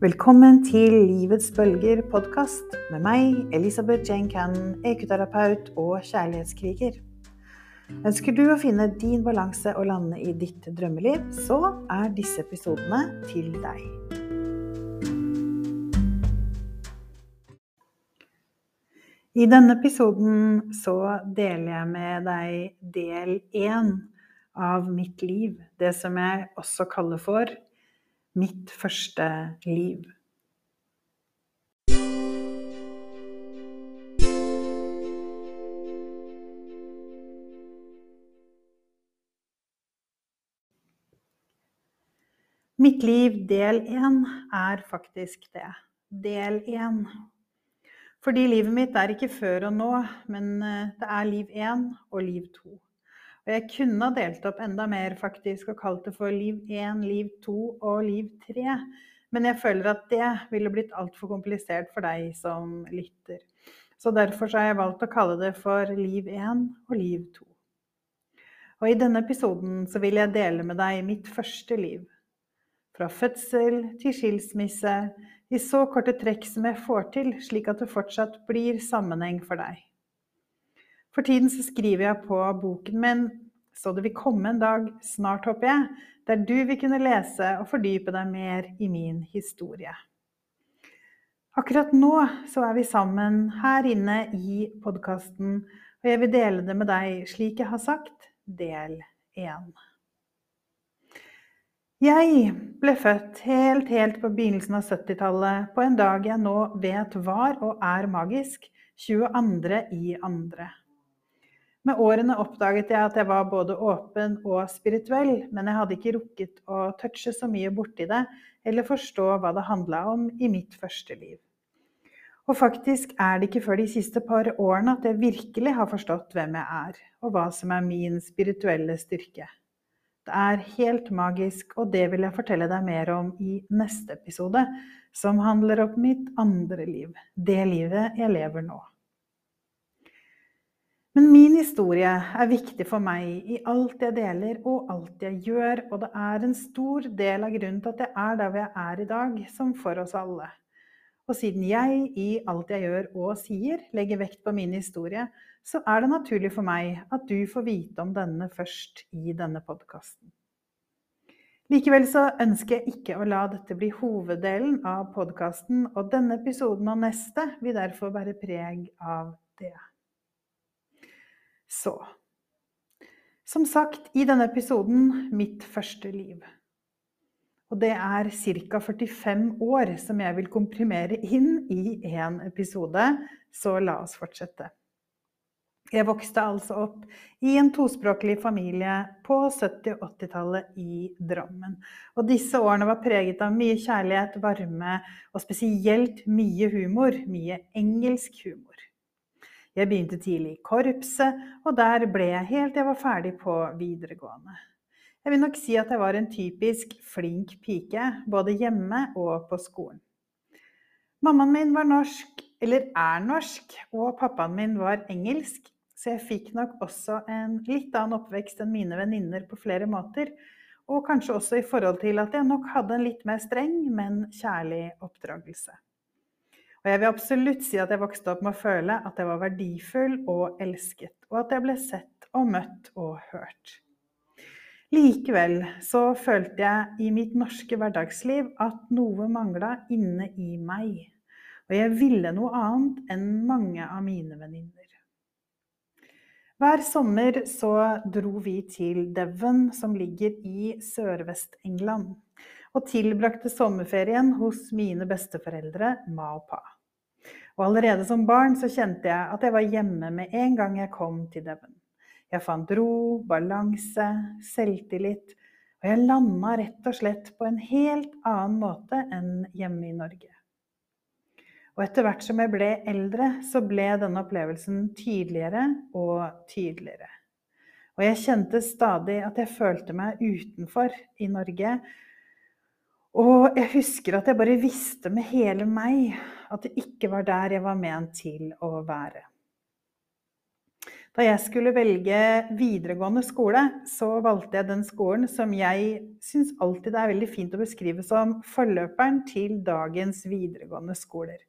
Velkommen til Livets bølger podkast med meg, Elisabeth Jane Cannon, ekoterapeut og kjærlighetskriger. Ønsker du å finne din balanse og lande i ditt drømmeliv, så er disse episodene til deg. I denne episoden så deler jeg med deg del én av mitt liv. Det som jeg også kaller for mitt første liv. Mitt liv del én er faktisk det. Del én. Fordi livet mitt er ikke før og nå, men eh, det er liv én og liv to. Og jeg kunne ha delt opp enda mer faktisk og kalt det for liv 1, liv 2 og liv 3. Men jeg føler at det ville blitt altfor komplisert for deg som lytter. Så derfor har jeg valgt å kalle det for liv 1 og liv 2. Og i denne episoden så vil jeg dele med deg mitt første liv. Fra fødsel til skilsmisse, i så korte trekk som jeg får til, slik at det fortsatt blir sammenheng for deg. For tiden så skriver jeg på boken min så det vil komme en dag, snart håper jeg, der du vil kunne lese og fordype deg mer i min historie. Akkurat nå så er vi sammen her inne i podkasten, og jeg vil dele det med deg slik jeg har sagt, del én. Jeg ble født helt, helt på begynnelsen av 70-tallet, på en dag jeg nå vet var og er magisk, 22. i andre. Med årene oppdaget jeg at jeg var både åpen og spirituell, men jeg hadde ikke rukket å touche så mye borti det eller forstå hva det handla om i mitt første liv. Og faktisk er det ikke før de siste par årene at jeg virkelig har forstått hvem jeg er, og hva som er min spirituelle styrke. Det er helt magisk, og det vil jeg fortelle deg mer om i neste episode, som handler om mitt andre liv, det livet jeg lever nå. Men min historie er viktig for meg i alt jeg deler og alt jeg gjør, og det er en stor del av grunnen til at jeg er der hvor jeg er i dag, som for oss alle. Og siden jeg i alt jeg gjør og sier legger vekt på min historie, så er det naturlig for meg at du får vite om denne først i denne podkasten. Likevel så ønsker jeg ikke å la dette bli hoveddelen av podkasten, og denne episoden og neste vil derfor bære preg av det. Så Som sagt i denne episoden mitt første liv. Og det er ca. 45 år som jeg vil komprimere inn i én episode, så la oss fortsette. Jeg vokste altså opp i en tospråklig familie på 70- og 80-tallet i Drammen. Og disse årene var preget av mye kjærlighet, varme og spesielt mye humor. Mye engelsk humor. Jeg begynte tidlig i korpset, og der ble jeg helt til jeg var ferdig på videregående. Jeg vil nok si at jeg var en typisk flink pike, både hjemme og på skolen. Mammaen min var norsk, eller er norsk, og pappaen min var engelsk, så jeg fikk nok også en litt annen oppvekst enn mine venninner på flere måter. Og kanskje også i forhold til at jeg nok hadde en litt mer streng, men kjærlig oppdragelse. Og jeg vil absolutt si at jeg vokste opp med å føle at jeg var verdifull og elsket, og at jeg ble sett og møtt og hørt. Likevel så følte jeg i mitt norske hverdagsliv at noe mangla inne i meg. Og jeg ville noe annet enn mange av mine venninner. Hver sommer så dro vi til Devon, som ligger i Sørvest-England og tilbrakte sommerferien hos mine besteforeldre, ma og pa. Og allerede som barn så kjente jeg at jeg var hjemme med en gang jeg kom til Devon. Jeg fant ro, balanse, selvtillit, og jeg landa rett og slett på en helt annen måte enn hjemme i Norge. Og etter hvert som jeg ble eldre, så ble denne opplevelsen tydeligere og tydeligere. Og jeg kjente stadig at jeg følte meg utenfor i Norge. Og jeg husker at jeg bare visste med hele meg at det ikke var der jeg var ment til å være. Da jeg skulle velge videregående skole, så valgte jeg den skolen som jeg syns alltid er veldig fint å beskrive som forløperen til dagens videregående skoler.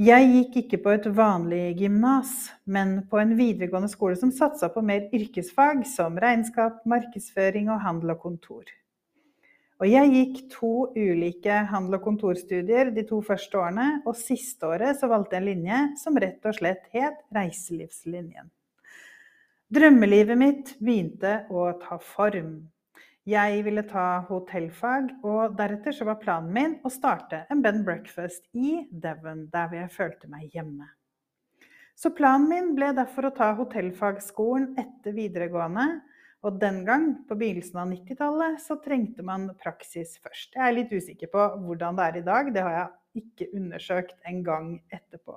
Jeg gikk ikke på et vanlig gymnas, men på en videregående skole som satsa på mer yrkesfag som regnskap, markedsføring og handel og kontor. Og jeg gikk to ulike handel- og kontorstudier de to første årene, og siste året så valgte jeg en linje som rett og slett het reiselivslinjen. Drømmelivet mitt begynte å ta form. Jeg ville ta hotellfag, og deretter så var planen min å starte en bed breakfast i Devon, der jeg følte meg hjemme. Så planen min ble derfor å ta hotellfagskolen etter videregående, og den gang, på begynnelsen av 90-tallet, så trengte man praksis først. Jeg er litt usikker på hvordan det er i dag, det har jeg ikke undersøkt en gang etterpå.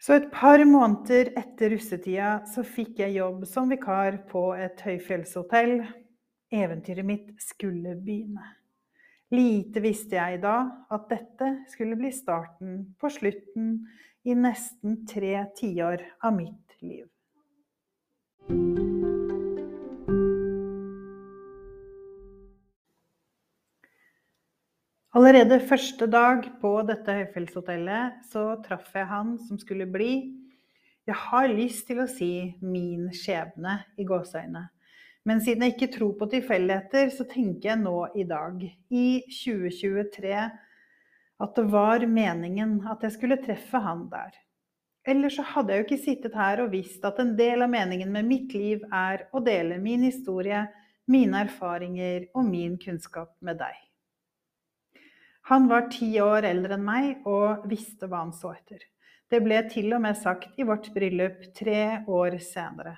Så et par måneder etter russetida så fikk jeg jobb som vikar på et høyfjellshotell. Eventyret mitt skulle begynne. Lite visste jeg da at dette skulle bli starten på slutten i nesten tre tiår av mitt liv. Allerede første dag på dette høyfjellshotellet så traff jeg han som skulle bli Jeg har lyst til å si min skjebne i gåseøyne. Men siden jeg ikke tror på tilfeldigheter, så tenker jeg nå i dag, i 2023, at det var meningen at jeg skulle treffe han der. Ellers så hadde jeg jo ikke sittet her og visst at en del av meningen med mitt liv er å dele min historie, mine erfaringer og min kunnskap med deg. Han var ti år eldre enn meg og visste hva han så etter. Det ble til og med sagt i vårt bryllup tre år senere.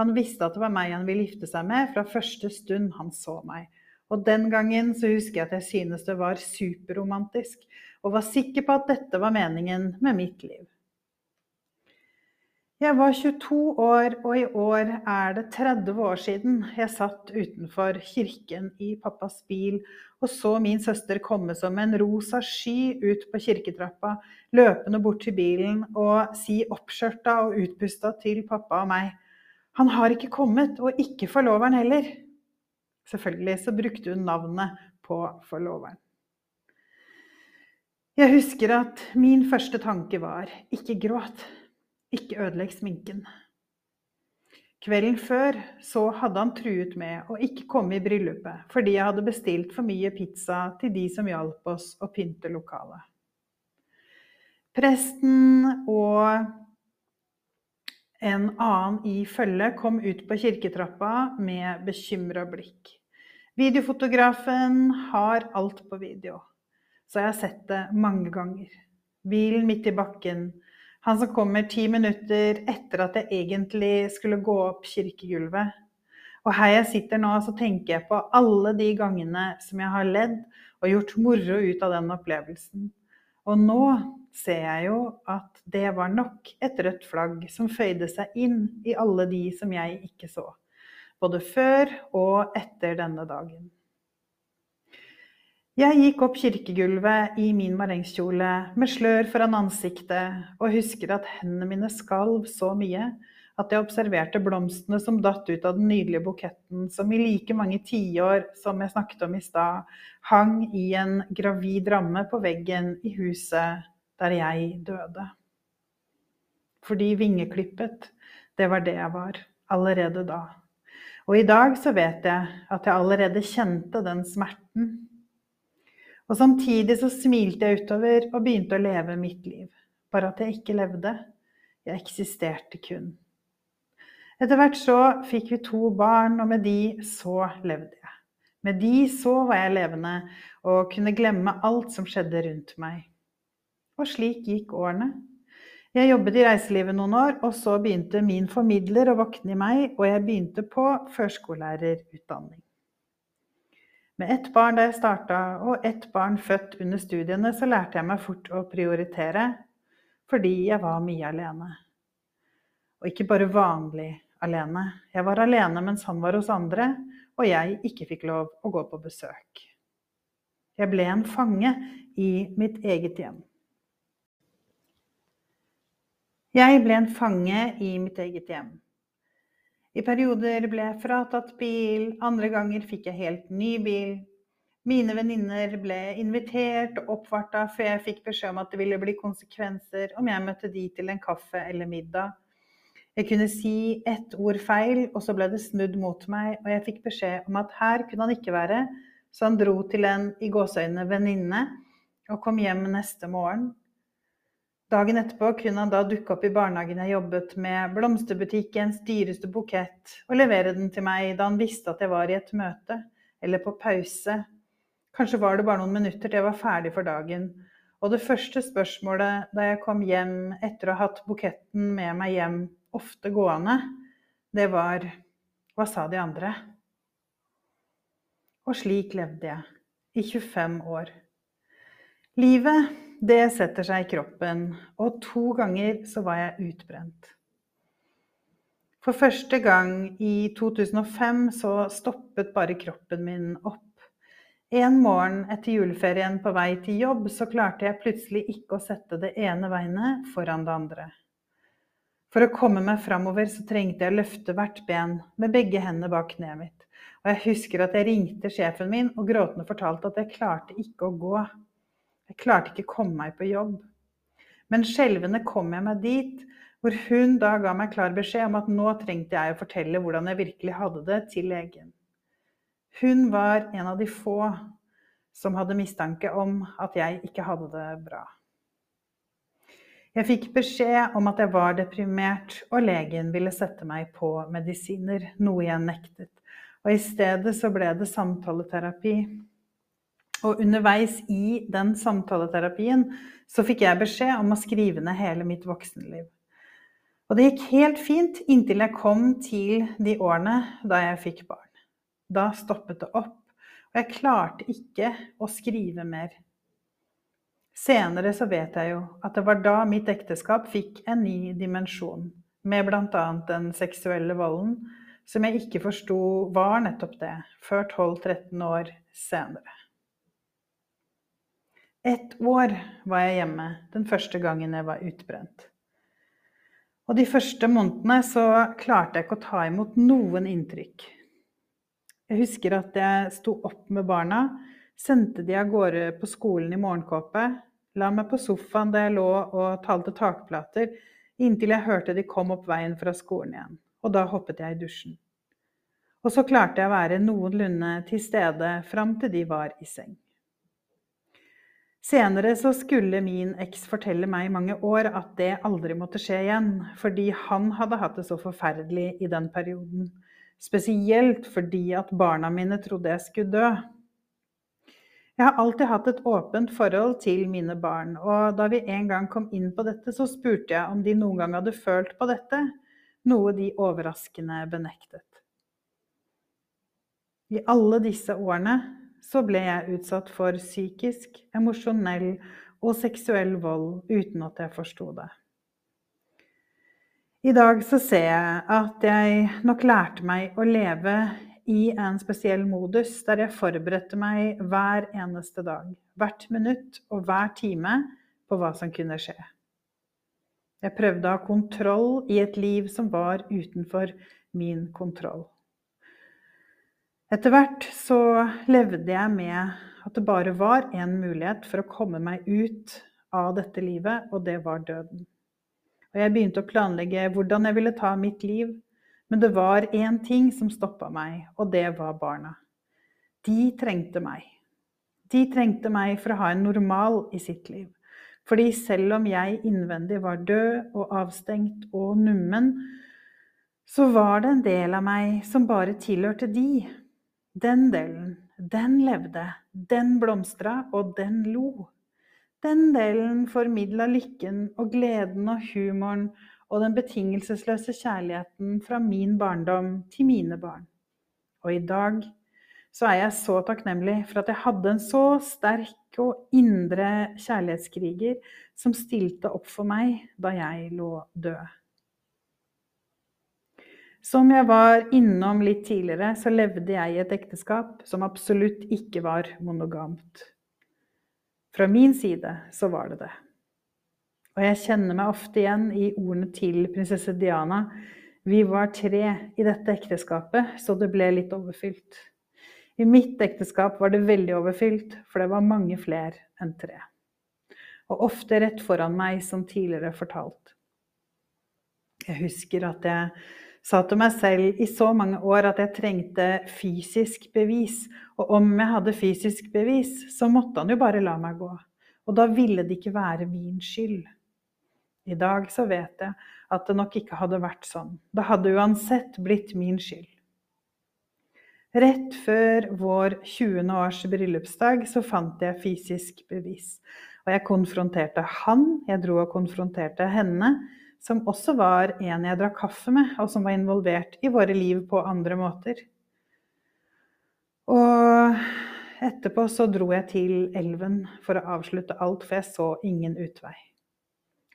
Han visste at det var meg han ville gifte seg med fra første stund han så meg. Og den gangen så husker jeg at jeg synes det var superromantisk, og var sikker på at dette var meningen med mitt liv. Jeg var 22 år, og i år er det 30 år siden jeg satt utenfor kirken i pappas bil og så min søster komme som en rosa sky ut på kirketrappa, løpende bort til bilen og si oppskjørta og utpusta til pappa og meg Han har ikke kommet, og ikke forloveren heller. Selvfølgelig så brukte hun navnet på forloveren. Jeg husker at min første tanke var ikke gråt. Ikke ødelegg sminken. Kvelden før så hadde han truet med å ikke komme i bryllupet fordi jeg hadde bestilt for mye pizza til de som hjalp oss å pynte lokalet. Presten og en annen i følget kom ut på kirketrappa med bekymra blikk. Videofotografen har alt på video, så jeg har sett det mange ganger. Bilen midt i bakken, han som kommer ti minutter etter at jeg egentlig skulle gå opp kirkegulvet. Og her jeg sitter nå, så tenker jeg på alle de gangene som jeg har ledd og gjort moro ut av den opplevelsen. Og nå ser jeg jo at det var nok et rødt flagg som føyde seg inn i alle de som jeg ikke så. Både før og etter denne dagen. Jeg gikk opp kirkegulvet i min marengskjole med slør foran ansiktet og husker at hendene mine skalv så mye at jeg observerte blomstene som datt ut av den nydelige buketten som i like mange tiår som jeg snakket om i stad, hang i en gravid ramme på veggen i huset der jeg døde. Fordi vingeklippet, det var det jeg var, allerede da. Og i dag så vet jeg at jeg allerede kjente den smerten og samtidig så smilte jeg utover og begynte å leve mitt liv. Bare at jeg ikke levde. Jeg eksisterte kun. Etter hvert så fikk vi to barn, og med de så levde jeg. Med de så var jeg levende og kunne glemme alt som skjedde rundt meg. Og slik gikk årene. Jeg jobbet i reiselivet noen år, og så begynte min formidler å våkne i meg, og jeg begynte på førskolelærerutdanning. Med ett barn da jeg starta, og ett barn født under studiene, så lærte jeg meg fort å prioritere fordi jeg var mye alene. Og ikke bare vanlig alene. Jeg var alene mens han var hos andre, og jeg ikke fikk lov å gå på besøk. Jeg ble en fange i mitt eget hjem. Jeg ble en fange i mitt eget hjem. I perioder ble jeg fratatt bil, andre ganger fikk jeg helt ny bil. Mine venninner ble invitert og oppvarta før jeg fikk beskjed om at det ville bli konsekvenser om jeg møtte de til en kaffe eller middag. Jeg kunne si ett ord feil, og så ble det snudd mot meg, og jeg fikk beskjed om at her kunne han ikke være, så han dro til en i gåseøynene venninne og kom hjem neste morgen. Dagen etterpå kunne han da dukke opp i barnehagen jeg jobbet med, blomsterbutikkens dyreste bukett, og levere den til meg da han visste at jeg var i et møte, eller på pause. Kanskje var det bare noen minutter til jeg var ferdig for dagen. Og det første spørsmålet da jeg kom hjem etter å ha hatt buketten med meg hjem, ofte gående, det var Hva sa de andre? Og slik levde jeg i 25 år. Livet, det setter seg i kroppen, og to ganger så var jeg utbrent. For første gang i 2005 så stoppet bare kroppen min opp. En morgen etter juleferien på vei til jobb så klarte jeg plutselig ikke å sette det ene beinet foran det andre. For å komme meg framover så trengte jeg å løfte hvert ben med begge hendene bak kneet mitt. Og jeg husker at jeg ringte sjefen min og gråtende fortalte at jeg klarte ikke å gå. Jeg klarte ikke å komme meg på jobb. Men skjelvende kom jeg meg dit, hvor hun da ga meg klar beskjed om at nå trengte jeg å fortelle hvordan jeg virkelig hadde det, til legen. Hun var en av de få som hadde mistanke om at jeg ikke hadde det bra. Jeg fikk beskjed om at jeg var deprimert, og legen ville sette meg på medisiner, noe jeg nektet. Og i stedet så ble det samtaleterapi. Og underveis i den samtaleterapien så fikk jeg beskjed om å skrive ned hele mitt voksenliv. Og det gikk helt fint inntil jeg kom til de årene da jeg fikk barn. Da stoppet det opp, og jeg klarte ikke å skrive mer. Senere så vet jeg jo at det var da mitt ekteskap fikk en ny dimensjon, med bl.a. den seksuelle volden som jeg ikke forsto var nettopp det, før 12-13 år senere. Ett år var jeg hjemme den første gangen jeg var utbrent. Og de første månedene så klarte jeg ikke å ta imot noen inntrykk. Jeg husker at jeg sto opp med barna, sendte de av gårde på skolen i morgenkåpe, la meg på sofaen der jeg lå og talte takplater, inntil jeg hørte de kom opp veien fra skolen igjen og da hoppet jeg i dusjen. Og så klarte jeg å være noenlunde til stede fram til de var i seng. Senere så skulle min eks fortelle meg i mange år at det aldri måtte skje igjen, fordi han hadde hatt det så forferdelig i den perioden. Spesielt fordi at barna mine trodde jeg skulle dø. Jeg har alltid hatt et åpent forhold til mine barn, og da vi en gang kom inn på dette, så spurte jeg om de noen gang hadde følt på dette, noe de overraskende benektet. I alle disse årene så ble jeg utsatt for psykisk, emosjonell og seksuell vold uten at jeg forsto det. I dag så ser jeg at jeg nok lærte meg å leve i en spesiell modus der jeg forberedte meg hver eneste dag, hvert minutt og hver time på hva som kunne skje. Jeg prøvde å ha kontroll i et liv som var utenfor min kontroll. Etter hvert så levde jeg med at det bare var én mulighet for å komme meg ut av dette livet, og det var døden. Og jeg begynte å planlegge hvordan jeg ville ta mitt liv, men det var én ting som stoppa meg, og det var barna. De trengte meg. De trengte meg for å ha en normal i sitt liv. Fordi selv om jeg innvendig var død og avstengt og nummen, så var det en del av meg som bare tilhørte de. Den delen, den levde, den blomstra, og den lo. Den delen formidla lykken og gleden og humoren og den betingelsesløse kjærligheten fra min barndom til mine barn. Og i dag så er jeg så takknemlig for at jeg hadde en så sterk og indre kjærlighetskriger som stilte opp for meg da jeg lå død. Som jeg var innom litt tidligere, så levde jeg i et ekteskap som absolutt ikke var monogamt. Fra min side så var det det. Og jeg kjenner meg ofte igjen i ordene til prinsesse Diana. Vi var tre i dette ekteskapet, så det ble litt overfylt. I mitt ekteskap var det veldig overfylt, for det var mange flere enn tre. Og ofte rett foran meg, som tidligere fortalt. Jeg husker at jeg sa til meg selv i så mange år at jeg trengte fysisk bevis. Og om jeg hadde fysisk bevis, så måtte han jo bare la meg gå. Og da ville det ikke være min skyld. I dag så vet jeg at det nok ikke hadde vært sånn. Det hadde uansett blitt min skyld. Rett før vår 20. års bryllupsdag så fant jeg fysisk bevis. Og jeg konfronterte han, jeg dro og konfronterte henne, som også var en jeg drakk kaffe med, og som var involvert i våre liv på andre måter. Og etterpå så dro jeg til elven for å avslutte alt, for jeg så ingen utvei.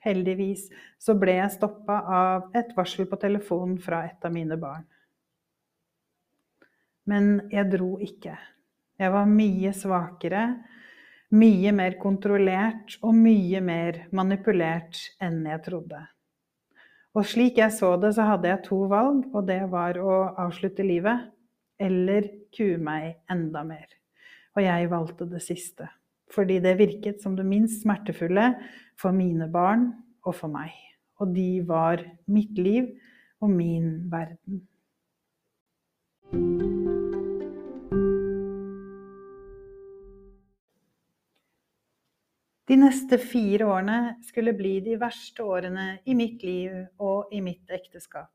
Heldigvis så ble jeg stoppa av et varsel på telefonen fra et av mine barn. Men jeg dro ikke. Jeg var mye svakere, mye mer kontrollert og mye mer manipulert enn jeg trodde. Og slik jeg så det, så hadde jeg to valg, og det var å avslutte livet eller kue meg enda mer. Og jeg valgte det siste fordi det virket som det minst smertefulle for mine barn og for meg. Og de var mitt liv og min verden. De neste fire årene skulle bli de verste årene i mitt liv og i mitt ekteskap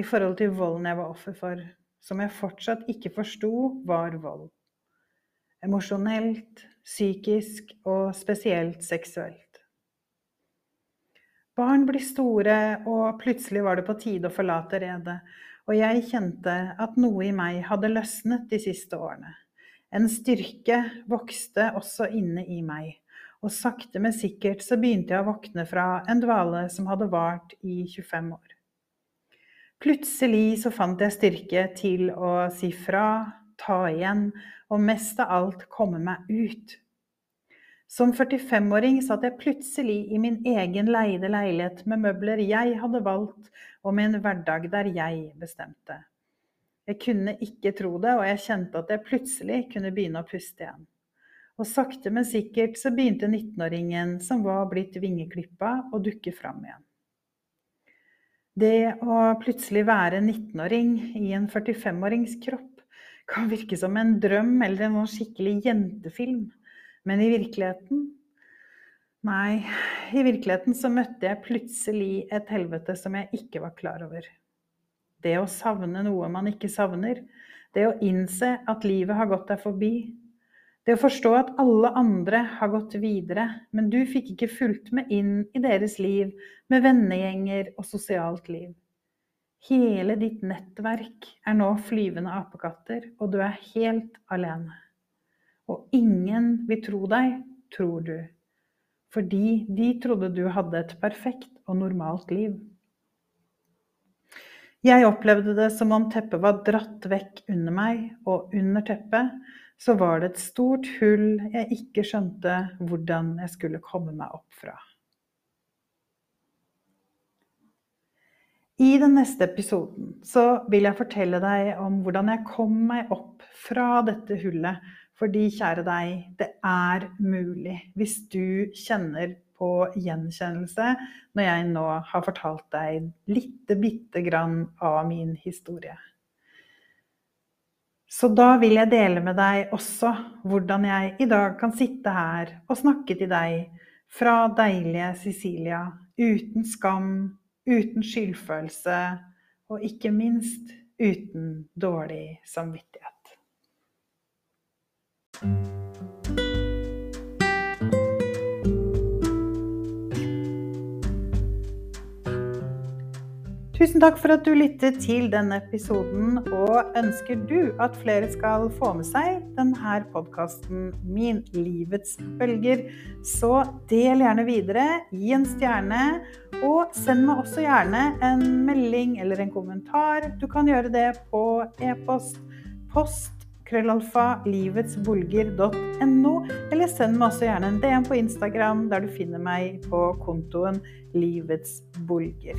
i forhold til volden jeg var offer for, som jeg fortsatt ikke forsto var vold. Emosjonelt, psykisk og spesielt seksuelt. Barn blir store, og plutselig var det på tide å forlate redet, og jeg kjente at noe i meg hadde løsnet de siste årene. En styrke vokste også inne i meg, og sakte, men sikkert så begynte jeg å våkne fra en dvale som hadde vart i 25 år. Plutselig så fant jeg styrke til å si fra, ta igjen, og mest av alt komme meg ut som 45-åring satt jeg plutselig i min egen leide leilighet med møbler jeg hadde valgt, og med en hverdag der jeg bestemte. Jeg kunne ikke tro det, og jeg kjente at jeg plutselig kunne begynne å puste igjen. Og sakte, men sikkert så begynte 19-åringen som var blitt vingeklippa, å dukke fram igjen. Det å plutselig være 19-åring i en 45-årings kropp kan virke som en drøm eller en skikkelig jentefilm. Men i virkeligheten Nei, i virkeligheten så møtte jeg plutselig et helvete som jeg ikke var klar over. Det å savne noe man ikke savner. Det å innse at livet har gått deg forbi. Det å forstå at alle andre har gått videre, men du fikk ikke fulgt med inn i deres liv med vennegjenger og sosialt liv. Hele ditt nettverk er nå flyvende apekatter, og du er helt alene. Og ingen vil tro deg, tror du, fordi de trodde du hadde et perfekt og normalt liv. Jeg opplevde det som om teppet var dratt vekk under meg, og under teppet så var det et stort hull jeg ikke skjønte hvordan jeg skulle komme meg opp fra. I den neste episoden så vil jeg fortelle deg om hvordan jeg kom meg opp fra dette hullet fordi, kjære deg, det er mulig hvis du kjenner på gjenkjennelse når jeg nå har fortalt deg lite bitte grann av min historie. Så da vil jeg dele med deg også hvordan jeg i dag kan sitte her og snakke til deg fra deilige Sicilia uten skam, uten skyldfølelse og ikke minst uten dårlig samvittighet. Tusen takk for at du lyttet til denne episoden. Og ønsker du at flere skal få med seg denne podkasten Min livets bølger, så del gjerne videre. Gi en stjerne. Og send meg også gjerne en melding eller en kommentar. Du kan gjøre det på e-post post krøllalfa livetsbolger.no, eller send meg også gjerne en DM på Instagram, der du finner meg på kontoen Livets Bolger.